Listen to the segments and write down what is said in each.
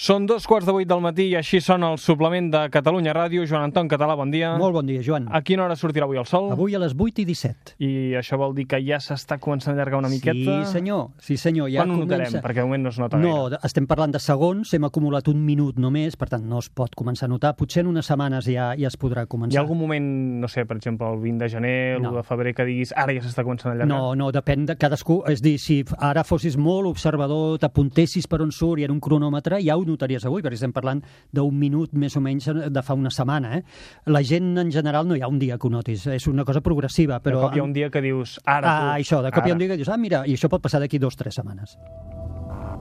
Són dos quarts de vuit del matí i així sona el suplement de Catalunya Ràdio. Joan Anton Català, bon dia. Molt bon dia, Joan. A quina hora sortirà avui el sol? Avui a les 8 i 17. I això vol dir que ja s'està començant a allargar una miqueta? Sí, senyor. Sí, senyor. Ja Quan ho comença... notarem? Perquè de moment no es nota No, gaire. estem parlant de segons, hem acumulat un minut només, per tant no es pot començar a notar. Potser en unes setmanes ja ja es podrà començar. Hi ha algun moment, no sé, per exemple, el 20 de gener, No. l'1 de febrer, que diguis ara ja s'està començant a allargar? No, no, depèn de cadascú. És dir, si ara fossis molt observador, t'apuntessis per on surt i en un cronòmetre, ja ho notaries avui, perquè estem parlant d'un minut més o menys de fa una setmana. Eh? La gent, en general, no hi ha un dia que ho notis. És una cosa progressiva, De però... cop hi ha un dia que dius, ara Ah, tu, això, de cop hi ha un ara. dia que dius, ah, mira, i això pot passar d'aquí dos o tres setmanes.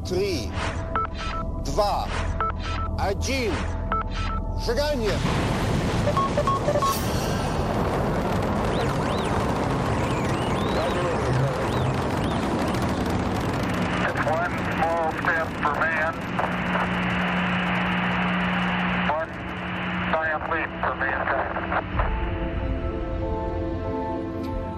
Три, два, один. Шагание! It's one small step for man,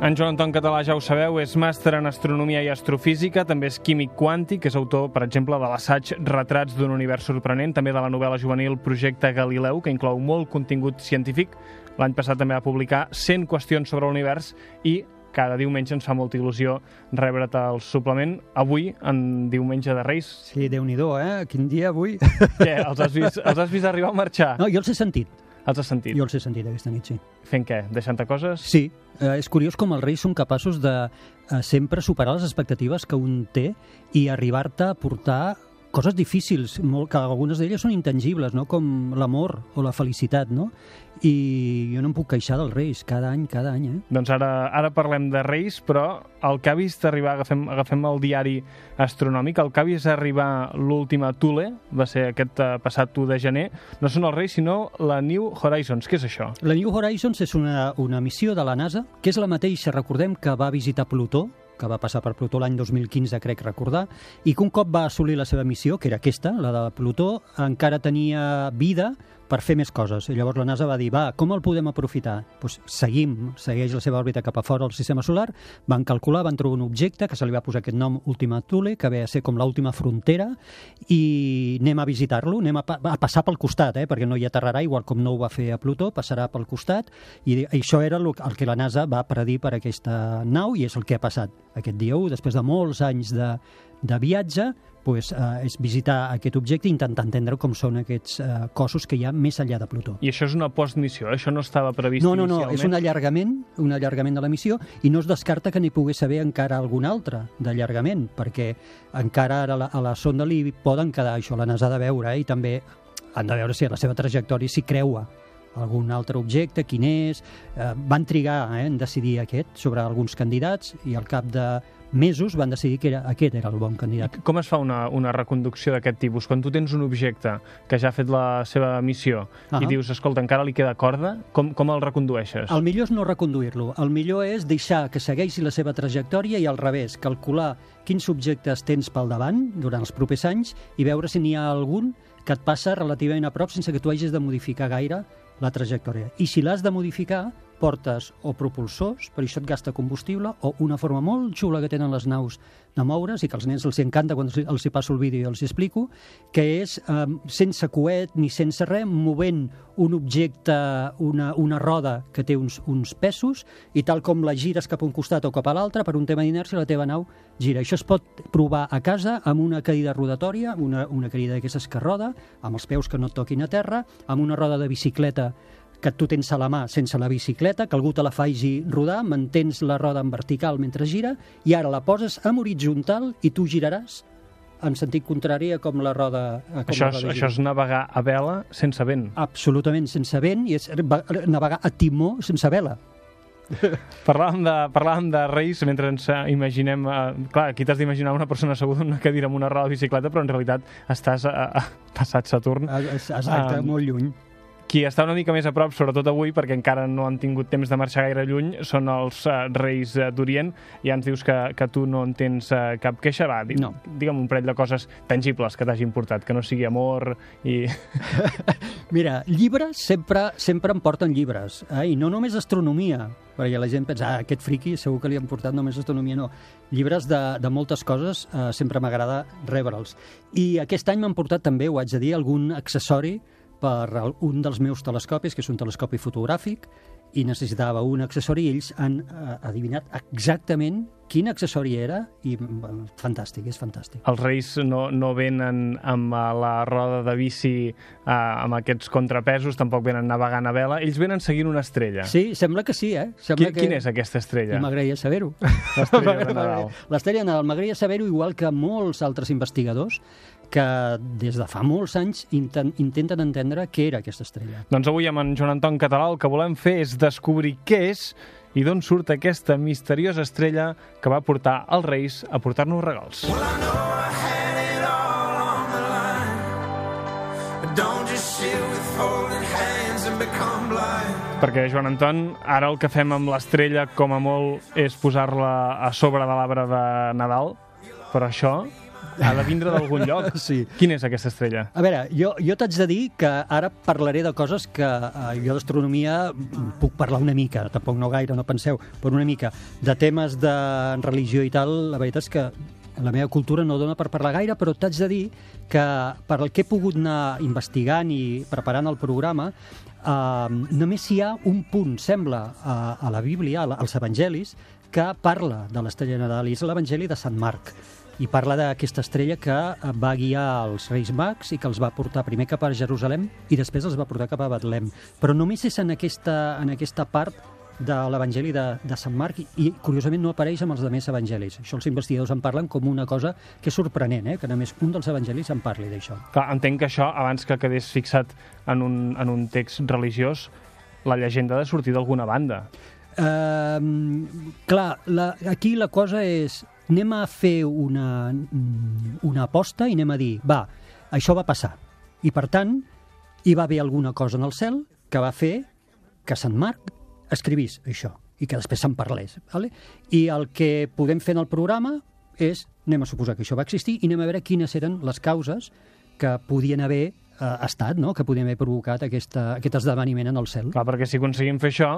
En Joan Anton Català, ja ho sabeu, és màster en astronomia i astrofísica, també és químic quàntic, és autor, per exemple, de l'assaig Retrats d'un univers sorprenent, també de la novel·la juvenil Projecte Galileu, que inclou molt contingut científic. L'any passat també va publicar 100 qüestions sobre l'univers i cada diumenge ens fa molta il·lusió rebre't el suplement. Avui, en diumenge de Reis, Sí, déu nhi eh? Quin dia avui. què, els has vist, els has vist arribar a marxar? No, jo els he sentit. Els has sentit? Jo els he sentit aquesta nit, sí. Fent què? Deixant-te coses? Sí, eh, és curiós com els reis són capaços de eh, sempre superar les expectatives que un té i arribar-te a portar coses difícils, molt, que algunes d'elles són intangibles, no? com l'amor o la felicitat, no? I jo no em puc queixar dels reis, cada any, cada any, eh? Doncs ara, ara parlem de Reis, però el que ha vist arribar, agafem, agafem el diari astronòmic, el que ha vist arribar l'última Thule, va ser aquest eh, passat 1 de gener, no són els Reis, sinó la New Horizons. Què és això? La New Horizons és una, una missió de la NASA, que és la mateixa, recordem, que va visitar Plutó, que va passar per Plutó l'any 2015, crec recordar, i que un cop va assolir la seva missió, que era aquesta, la de Plutó, encara tenia vida per fer més coses. I llavors la NASA va dir, va, com el podem aprofitar? Pues seguim, segueix la seva òrbita cap a fora del sistema solar, van calcular, van trobar un objecte que se li va posar aquest nom Ultima Thule, que ve a ser com l'última frontera, i anem a visitar-lo, anem a, pa a passar pel costat, eh, perquè no hi aterrarà, igual com no ho va fer a Plutó, passarà pel costat, i això era el que la NASA va predir per aquesta nau, i és el que ha passat aquest dia 1, després de molts anys de, de viatge, pues, eh, és visitar aquest objecte i intentar entendre com són aquests eh, cossos que hi ha més enllà de Plutó. I això és una postmissió, eh? això no estava previst No, no, no, és un allargament, un allargament de la missió i no es descarta que n'hi pogués haver encara algun altre d'allargament, perquè encara ara a la, a la sonda li poden quedar això, la NASA ha de veure, eh, i també han de veure si a la seva trajectòria s'hi creua algun altre objecte, quin és... Eh, van trigar eh, en decidir aquest sobre alguns candidats i al cap de mesos van decidir que era, aquest era el bon candidat. Com es fa una, una reconducció d'aquest tipus? Quan tu tens un objecte que ja ha fet la seva missió Ah. i dius, escolta, encara li queda corda, com, com el recondueixes? El millor és no reconduir-lo. El millor és deixar que segueixi la seva trajectòria i al revés, calcular quins objectes tens pel davant durant els propers anys i veure si n'hi ha algun que et passa relativament a prop sense que tu hagis de modificar gaire la trajectòria. I si l'has de modificar, portes o propulsors, per això et gasta combustible, o una forma molt xula que tenen les naus de moure's i que als nens els encanta quan els, hi passo el vídeo i els hi explico, que és eh, sense coet ni sense res, movent un objecte, una, una roda que té uns, uns pesos i tal com la gires cap a un costat o cap a l'altre, per un tema d'inèrcia la teva nau gira. Això es pot provar a casa amb una cadira rodatòria, una, una cadira d'aquestes que roda, amb els peus que no et toquin a terra, amb una roda de bicicleta que tu tens a la mà sense la bicicleta, que algú te la faci rodar, mantens la roda en vertical mentre gira, i ara la poses en horitzontal i tu giraràs en sentit contrari a com la roda... A com Això la és, roda això és navegar a vela sense vent. Absolutament sense vent i és navegar a timó sense vela. Parlàvem de, parlàvem de Reis mentre ens eh, imaginem... Eh, clar, aquí t'has d'imaginar una persona asseguda en una cadira amb una roda de bicicleta, però en realitat estàs a, a, passat Saturn. Exacte, Ah. molt lluny. Qui està una mica més a prop, sobretot avui, perquè encara no han tingut temps de marxar gaire lluny, són els uh, reis uh, d'Orient. Ja ens dius que, que tu no en tens uh, cap queixa. Va, di No. digue'm un parell de coses tangibles que t'hagin portat, que no sigui amor i... Mira, llibres sempre, sempre em porten llibres, eh? i no només astronomia, perquè la gent pensa, ah, aquest friqui segur que li han portat només astronomia, no. Llibres de, de moltes coses eh, sempre m'agrada rebre'ls. I aquest any m'han portat també, ho haig de dir, algun accessori per un dels meus telescopis, que és un telescopi fotogràfic, i necessitava un accessori i ells han eh, adivinat exactament quin accessori era i bueno, fantàstic, és fantàstic. Els reis no, no venen amb eh, la roda de bici uh, amb aquests contrapesos, tampoc venen navegant a vela, ells venen seguint una estrella. Sí, sembla que sí, eh? Qui, Sembla que... Quina és aquesta estrella? m'agradaria saber-ho. L'estrella de Nadal. L'estrella de Nadal. M'agradaria saber-ho igual que molts altres investigadors que des de fa molts anys inten intenten entendre què era aquesta estrella. Doncs avui amb en Joan Anton Català el que volem fer és descobrir què és i d'on surt aquesta misteriosa estrella que va portar els reis a portar-nos regals. Don't just sit with folded hands and become blind. Perquè, Joan Anton, ara el que fem amb l'estrella, com a molt, és posar-la a sobre de l'arbre de Nadal, però això ha de vindre d'algun lloc. Sí. Quina és aquesta estrella? A veure, jo, jo t'haig de dir que ara parlaré de coses que eh, jo d'astronomia puc parlar una mica, tampoc no gaire, no penseu, però una mica. De temes de religió i tal, la veritat és que la meva cultura no dona per parlar gaire, però t'haig de dir que per el que he pogut anar investigant i preparant el programa, eh, només hi ha un punt, sembla, a, a la Bíblia, a la- als evangelis, que parla de l'estrella de Nadal, i és l'evangeli de Sant Marc i parla d'aquesta estrella que va guiar els Reis Mags i que els va portar primer cap a Jerusalem i després els va portar cap a Betlem. Però només és en aquesta, en aquesta part de l'Evangeli de, de Sant Marc i, curiosament, no apareix amb els demés evangelis. Això els investigadors en parlen com una cosa que és sorprenent, eh? que només un dels evangelis en parli d'això. Clar, entenc que això, abans que quedés fixat en un, en un text religiós, la llegenda ha de sortir d'alguna banda. Uh, clar, la, aquí la cosa és anem a fer una, mm, una aposta i anem a dir, va, això va passar. I per tant, hi va haver alguna cosa en el cel que va fer que Sant Marc escrivís això i que després se'n parlés. Vale? I el que podem fer en el programa és, anem a suposar que això va existir i anem a veure quines eren les causes que podien haver eh, estat, no? que podien haver provocat aquesta, aquest esdeveniment en el cel. Clar, perquè si aconseguim fer això,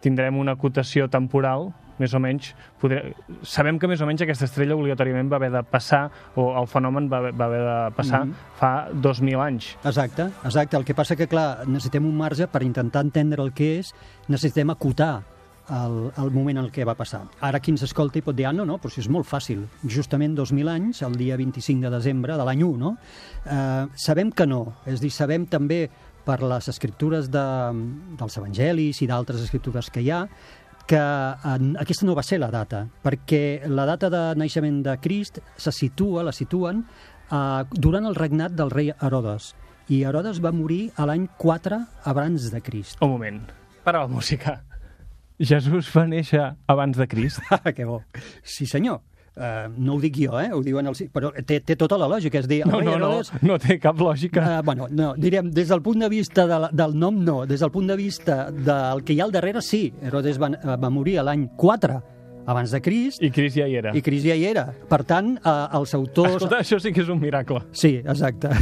tindrem una acotació temporal, més o menys, podré... sabem que més o menys aquesta estrella obligatòriament va haver de passar, o el fenomen va, haver- va haver de passar Mhm. fa 2.000 anys. Exacte, exacte. El que passa que, clar, necessitem un marge per intentar entendre el que és, necessitem acotar el, el moment en que va passar. Ara qui ens escolta i pot dir, ah, no, no, però si és molt fàcil. Justament 2.000 anys, el dia 25 de desembre de l'any 1, no? Eh, sabem que no. És dir, sabem també per les escriptures de, dels evangelis i d'altres escriptures que hi ha, que en, aquesta no va ser la data, perquè la data de naixement de Crist se situa, la situen, eh, durant el regnat del rei Herodes. I Herodes va morir a l'any 4 abans de Crist. Un moment, para la música. Jesús va néixer abans de Crist. Que bo. Sí, senyor. Uh, no ho dic jo, eh? Ho diuen els... Però té, té tota la lògica, és dir... No, no, no, Herodes- no té cap lògica. Uh, bueno, no, direm, des del punt de vista de la, del nom, no. Des del punt de vista del que hi ha al darrere, sí. Herodes va, eh, va morir a l'any 4 abans de Crist I Crist ja hi era. i Crist ja hi era. Per tant, eh, els autors... Escolta, això sí que és un miracle. Sí, exacte.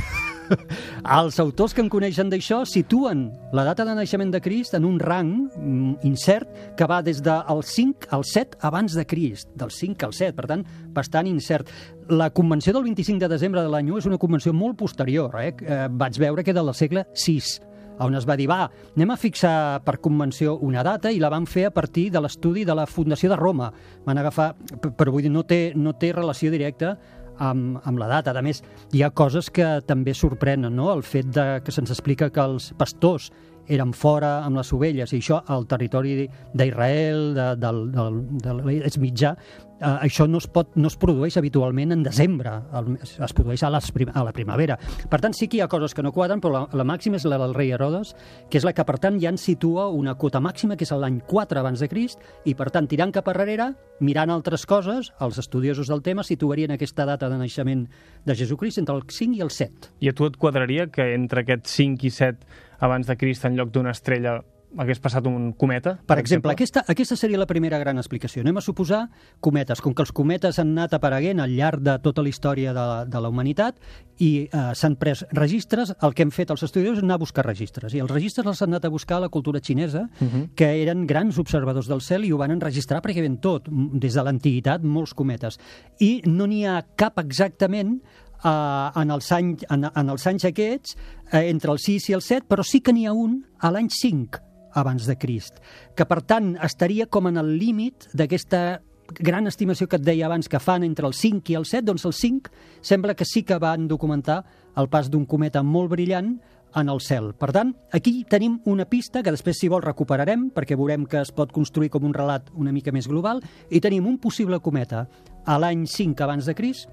Els autors que en coneixen d'això situen la data de naixement de Crist en un rang mm, incert que va des del 5 al 7 abans de Crist, del 5 al 7, per tant, bastant incert. La convenció del 25 de desembre de l'any 1 és una convenció molt posterior, eh? eh vaig veure que era del segle VI, on es va dir, va, anem a fixar per convenció una data i la van fer a partir de l'estudi de la Fundació de Roma. Van agafar, però vull dir, no té, no té relació directa amb, amb la data. A més, hi ha coses que també sorprenen, no? El fet de, que se'ns explica que els pastors eren fora amb les ovelles, i això al territori d'Israel, de, del, del, de l'Eix Mitjà, eh, això no es, pot, no es produeix habitualment en desembre, el, es produeix a, les, prim- a la primavera. Per tant, sí que hi ha coses que no quadren, però la, la màxima és la del rei Herodes, que és la que, per tant, ja ens situa una quota màxima, que és l'any 4 abans de Crist, i, per tant, tirant cap arrere, mirant altres coses, els estudiosos del tema situarien aquesta data de naixement de Jesucrist entre el 5 i el 7. I a tu et quadraria que entre aquest 5 i 7 abans de Crist en lloc d'una estrella hagués passat un cometa? Per exemple, aquesta, aquesta seria la primera gran explicació. Anem a suposar cometes. Com que els cometes han anat apareguent al llarg de tota la història de, de la humanitat i eh, s'han pres registres, el que hem fet els estudiosos és anar a buscar registres. I els registres els han anat a buscar a la cultura xinesa, uh -huh. que eren grans observadors del cel i ho van enregistrar perquè ven tot, des de l'antiguitat, molts cometes. I no n'hi ha cap exactament eh, en, els anys, en, en els anys aquests, eh, entre el 6 i el 7, però sí que n'hi ha un a l'any 5 abans de Crist, que per tant estaria com en el límit d'aquesta gran estimació que et deia abans que fan entre el 5 i el 7, doncs el 5 sembla que sí que van documentar el pas d'un cometa molt brillant en el cel. Per tant, aquí tenim una pista que després, si vol, recuperarem, perquè veurem que es pot construir com un relat una mica més global, i tenim un possible cometa a l'any 5 abans de Crist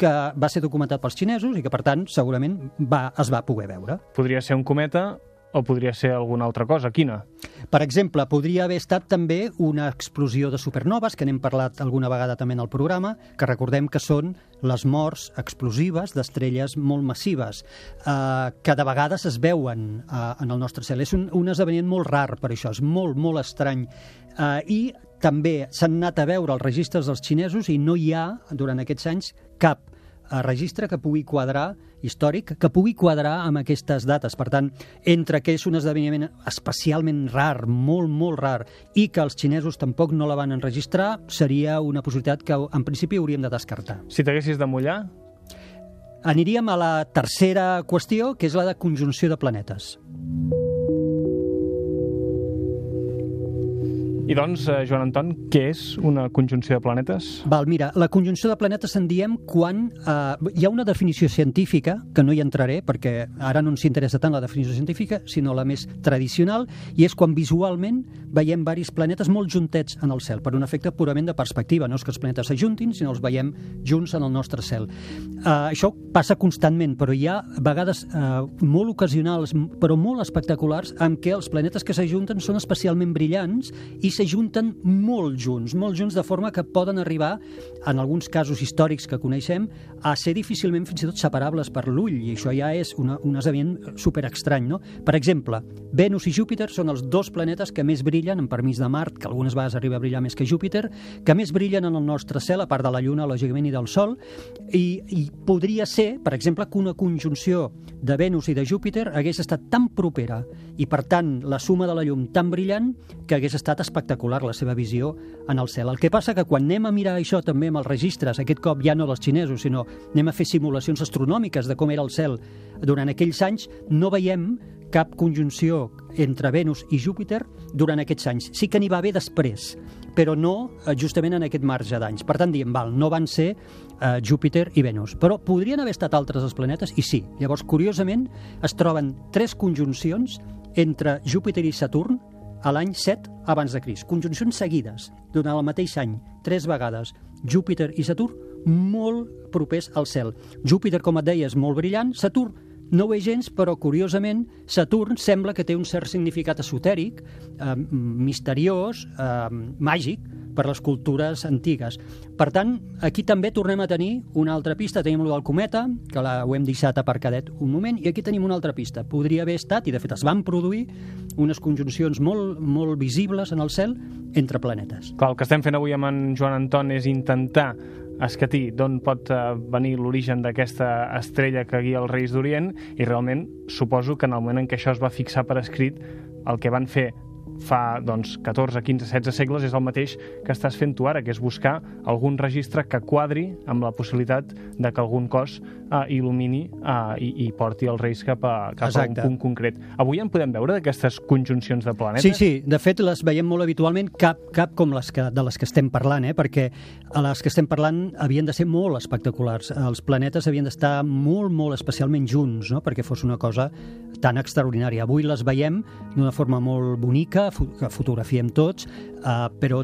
que va ser documentat pels xinesos i que, per tant, segurament va, es va poder veure. Podria ser un cometa o podria ser alguna altra cosa? Quina? Per exemple, podria haver estat també una explosió de supernoves, que n'hem parlat alguna vegada també en el programa, que recordem que són les morts explosives d'estrelles molt massives, eh, que de vegades es veuen eh, en el nostre cel. És un, un esdeveniment molt rar per això, és molt, molt estrany. Eh, I també s'han anat a veure els registres dels xinesos i no hi ha, durant aquests anys, cap eh, registre que pugui quadrar històric, que pugui quadrar amb aquestes dates. Per tant, entre que és un esdeveniment especialment rar, molt, molt rar, i que els xinesos tampoc no la van enregistrar, seria una possibilitat que en principi hauríem de descartar. Si t'haguessis de mullar, Aniríem a la tercera qüestió, que és la de conjunció de planetes. I doncs, eh, Joan Anton, què és una conjunció de planetes? Val, mira, la conjunció de planetes en diem quan eh, hi ha una definició científica, que no hi entraré perquè ara no ens interessa tant la definició científica, sinó la més tradicional, i és quan visualment veiem varis planetes molt juntets en el cel, per un efecte purament de perspectiva. No és que els planetes s'ajuntin, sinó els veiem junts en el nostre cel. Eh, això passa constantment, però hi ha vegades eh, molt ocasionals, però molt espectaculars, en què els planetes que s'ajunten són especialment brillants i s'ajunten molt junts, molt junts, de forma que poden arribar, en alguns casos històrics que coneixem, a ser difícilment fins i tot separables per l'ull, i això ja és una, un esdeveniment super estrany, no? Per exemple, Venus i Júpiter són els dos planetes que més brillen, en permís de Mart, que algunes vegades arriba a brillar més que Júpiter, que més brillen en el nostre cel, a part de la Lluna, lògicament, i del Sol, i, i podria ser, per exemple, que una conjunció de Venus i de Júpiter hagués estat tan propera i, per tant, la suma de la llum tan brillant que hagués estat espectacular la seva visió en el cel. El que passa que quan anem a mirar això també amb els registres, aquest cop ja no dels xinesos, sinó anem a fer simulacions astronòmiques de com era el cel durant aquells anys, no veiem cap conjunció entre Venus i Júpiter durant aquests anys. Sí que n'hi va haver després, però no eh, justament en aquest marge d'anys. Per tant, diem, val, no van ser eh, Júpiter i Venus. Però podrien haver estat altres els planetes? I sí. Llavors, curiosament, es troben tres conjuncions entre Júpiter i Saturn a l'any 7 abans de Crist. Conjuncions seguides, durant el mateix any, tres vegades. Júpiter i Saturn molt propers al cel. Júpiter, com et deia, és molt brillant, Saturn no ho és gens, però curiosament Saturn sembla que té un cert significat esotèric, eh, misteriós, eh, màgic, per les cultures antigues. Per tant, aquí també tornem a tenir una altra pista. Tenim el del cometa, que la, ho hem deixat aparcadet un moment, i aquí tenim una altra pista. Podria haver estat, i de fet es van produir, unes conjuncions molt, molt visibles en el cel entre planetes. Clar, el que estem fent avui amb en Joan Anton és intentar escatir d'on pot eh, venir l'origen d'aquesta estrella que guia els Reis d'Orient? I realment suposo que en el moment en què això es va fixar per escrit el que van fer fa doncs, 14, 15, 16 segles és el mateix que estàs fent tu ara, que és buscar algun registre que quadri amb la possibilitat de que algun cos eh, il·lumini eh, i, i porti els reis cap, a, cap a un Exacte. punt concret. Avui en podem veure d'aquestes conjuncions de planetes? Sí, sí, de fet les veiem molt habitualment, cap, cap com les que, de les que estem parlant, eh? perquè a les que estem parlant havien de ser molt espectaculars. Els planetes havien d'estar molt, molt especialment junts, no? perquè fos una cosa tan extraordinària. Avui les veiem d'una forma molt bonica, que fotografiem tots, eh, però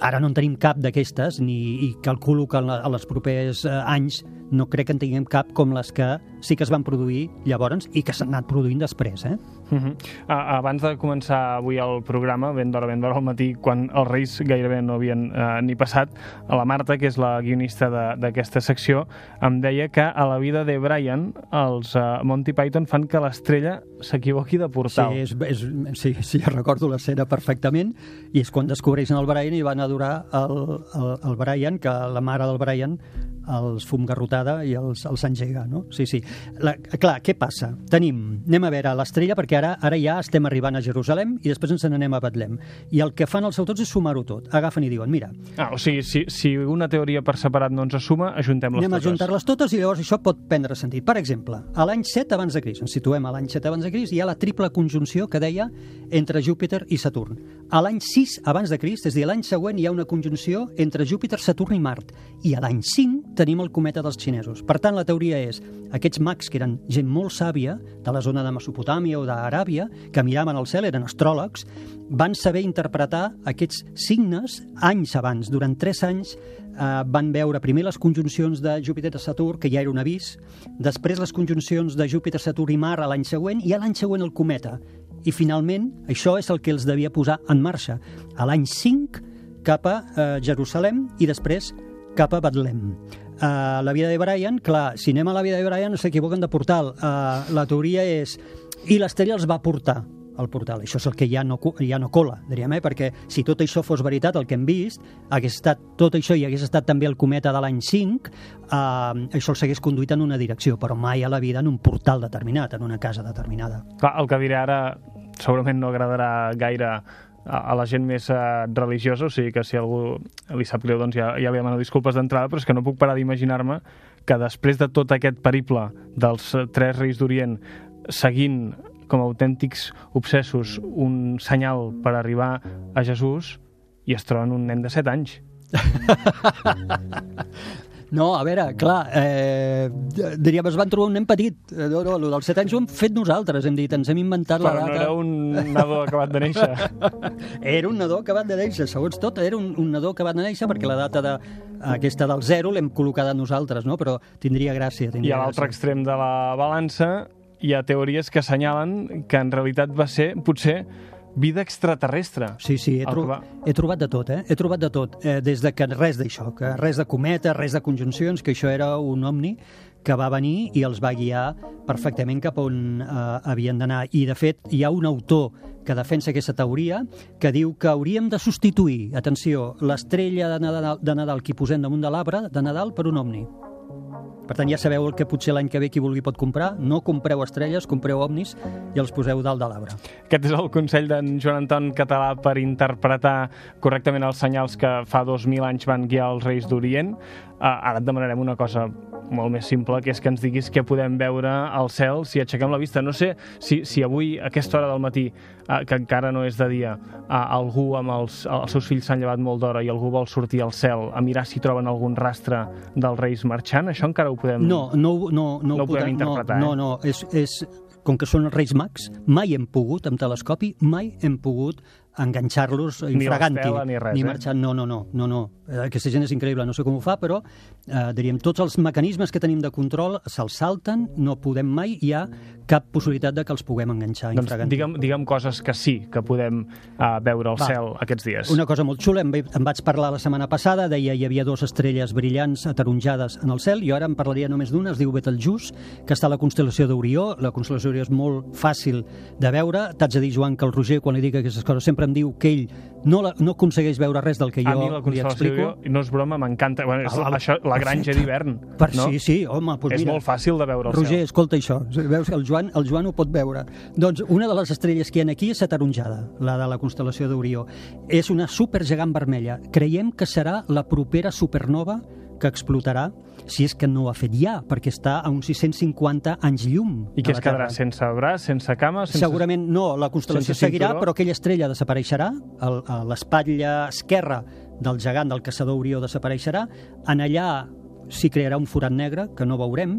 ara no en tenim cap d'aquestes, ni i calculo que en els propers eh, anys no crec que en tinguem cap com les que sí que es van produir llavors i que s'han anat produint després. Eh? Uh -huh. uh, abans de començar avui el programa, ben d'hora, ben d'hora al matí, quan els Reis gairebé no havien uh, ni passat, a la Marta, que és la guionista d'aquesta secció, em deia que a la vida de Brian els uh, Monty Python fan que l'estrella s'equivoqui de portal. Sí, és, és, sí, sí, recordo l'escena perfectament, i és quan descobreixen el Brian i van adorar el, el, el Brian, que la mare del Brian els fum garrotada i els, els engega, no? Sí, sí. La, clar, què passa? Tenim, anem a veure l'estrella, perquè ara ara ja estem arribant a Jerusalem i després ens n'anem a Betlem. I el que fan els autors és sumar-ho tot. Agafen i diuen, mira... Ah, o sigui, si, si una teoria per separat no ens assuma, ajuntem-les totes. Anem a ajuntar-les totes i llavors això pot prendre sentit. Per exemple, a l'any 7 abans de Cris, ens situem a l'any 7 abans de Cris, hi ha la triple conjunció que deia entre Júpiter i Saturn. A l'any 6 abans de Crist, és a dir, l'any següent hi ha una conjunció entre Júpiter, Saturn i Mart. I a l'any 5 tenim el cometa dels xinesos. Per tant, la teoria és, aquests mags que eren gent molt sàvia, de la zona de Mesopotàmia o d'Aràbia, que miraven al cel, eren astròlegs, van saber interpretar aquests signes anys abans. Durant tres anys eh, van veure primer les conjuncions de Júpiter-Saturn, que ja era un avís, després les conjuncions de Júpiter-Saturn i Mar a l'any següent, i a l'any següent el cometa. I finalment, això és el que els devia posar en marxa. A l'any 5 cap a eh, Jerusalem i després cap a Betlem. Uh, la vida de Brian, clar, si anem a la vida de Brian s'equivoquen de portal. Uh, la teoria és... I l'estrella els va portar al portal. Això és el que ja no, ja no cola, diríem, eh? perquè si tot això fos veritat, el que hem vist, hagués estat tot això i hagués estat també el cometa de l'any 5, eh, això els hagués conduït en una direcció, però mai a la vida en un portal determinat, en una casa determinada. Clar, el que diré ara segurament no agradarà gaire a la gent més uh, religiosa, o sigui que si algú li sap greu, doncs ja, ja li demano disculpes d'entrada, però és que no puc parar d'imaginar-me que després de tot aquest periple dels uh, tres reis d'Orient seguint com a autèntics obsessos un senyal per arribar a Jesús i es troben un nen de 7 anys. No, a veure, clar, eh, diríem, es van trobar un nen petit. Eh, no, no, el dels 7 anys ho hem fet nosaltres, hem dit, ens hem inventat Però la data... no era un nadó acabat de néixer. era un nadó acabat de néixer, segons tot, era un, un nadó acabat de néixer perquè la data de, aquesta del zero l'hem col·locat nosaltres, no? però tindria gràcia. Tindria I a l'altre extrem de la balança hi ha teories que assenyalen que en realitat va ser, potser, vida extraterrestre. Sí, sí, he, tro va... he trobat de tot, eh? He trobat de tot, eh, des de que res d'això, que res de cometa, res de conjuncions, que això era un omni que va venir i els va guiar perfectament cap on eh, havien d'anar. I, de fet, hi ha un autor que defensa aquesta teoria, que diu que hauríem de substituir, atenció, l'estrella de Nadal, de Nadal que hi posem damunt de l'arbre de Nadal per un omni. Per tant, ja sabeu el que potser l'any que ve qui vulgui pot comprar. No compreu estrelles, compreu ovnis i els poseu dalt de l'arbre. Aquest és el consell d'en Joan Anton Català per interpretar correctament els senyals que fa 2.000 anys van guiar els reis d'Orient. Uh, ara et demanarem una cosa molt més simple, que és que ens diguis què podem veure al cel si aixequem la vista. No sé si, si avui, a aquesta hora del matí, uh, que encara no és de dia, uh, algú amb els, els seus fills s'han llevat molt d'hora i algú vol sortir al cel a mirar si troben algun rastre dels reis marxant, això encara ho podem... No, no, no, no, no ho podem interpretar. No, eh? no, és, és, com que són els Reis Mags, mai hem pogut, amb telescopi, mai hem pogut enganxar-los infraganti. Ni ni res, ni eh? marxar. No, no, no, no, no. Aquesta gent és increïble, no sé com ho fa, però eh, diríem, tots els mecanismes que tenim de control se'ls salten, no podem mai, hi ha cap possibilitat de que els puguem enganxar doncs infraganti. Digue'm, digue'm coses que sí que podem uh, veure al Va. cel aquests dies. Una cosa molt xula, em, em vaig parlar la setmana passada, deia hi havia dues estrelles brillants ataronjades en el cel, i ara em parlaria només d'una, es diu Betelgeuse, que està a la constel·lació d'Orió. La constel·lació d'Orió és molt fàcil de veure. T'haig de dir, Joan, que el Roger, quan li dic aquestes coses, sempre em diu que ell no, la, no aconsegueix veure res del que jo a mi la li explico. jo, no és broma, m'encanta. Bueno, és, Ah, la- això, la granja d'hivern. Per, no? Sí, sí, home, doncs és mira, molt fàcil de veure el Roger, cel. escolta això. Veus, el Joan, el Joan ho pot veure. Doncs una de les estrelles que hi ha aquí és ataronjada, la de la constel·lació d'Orió. És una supergegant vermella. Creiem que serà la propera supernova que explotarà, si és que no ho ha fet ja, perquè està a uns 650 anys llum. I què es quedarà? Terra. Sense braç, sense cama? Sense... Segurament no, la constel·lació seguirà, però aquella estrella desapareixerà, l'espatlla esquerra del gegant del caçador Orió desapareixerà, en allà s'hi crearà un forat negre, que no veurem,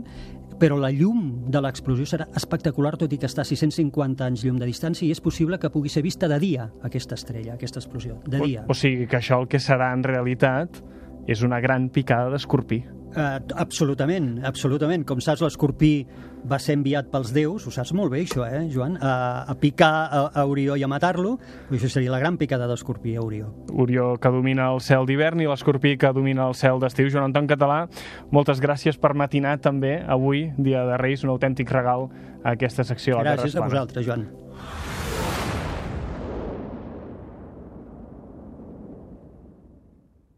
però la llum de l'explosió serà espectacular, tot i que està a 650 anys llum de distància, i és possible que pugui ser vista de dia, aquesta estrella, aquesta explosió, de dia. O, o sigui que això el que serà en realitat és una gran picada d'escorpí. Uh, absolutament, absolutament. Com saps, l'escorpí va ser enviat pels déus, ho saps molt bé això, eh, Joan? A, a picar a, a Orió i a matar-lo, això seria la gran picada d'escorpí a Orió. Orió que domina el cel d'hivern i l'escorpí que domina el cel d'estiu. Joan Anton Català, moltes gràcies per matinar també avui, dia de Reis, un autèntic regal a aquesta secció. Gràcies a vosaltres, Joan.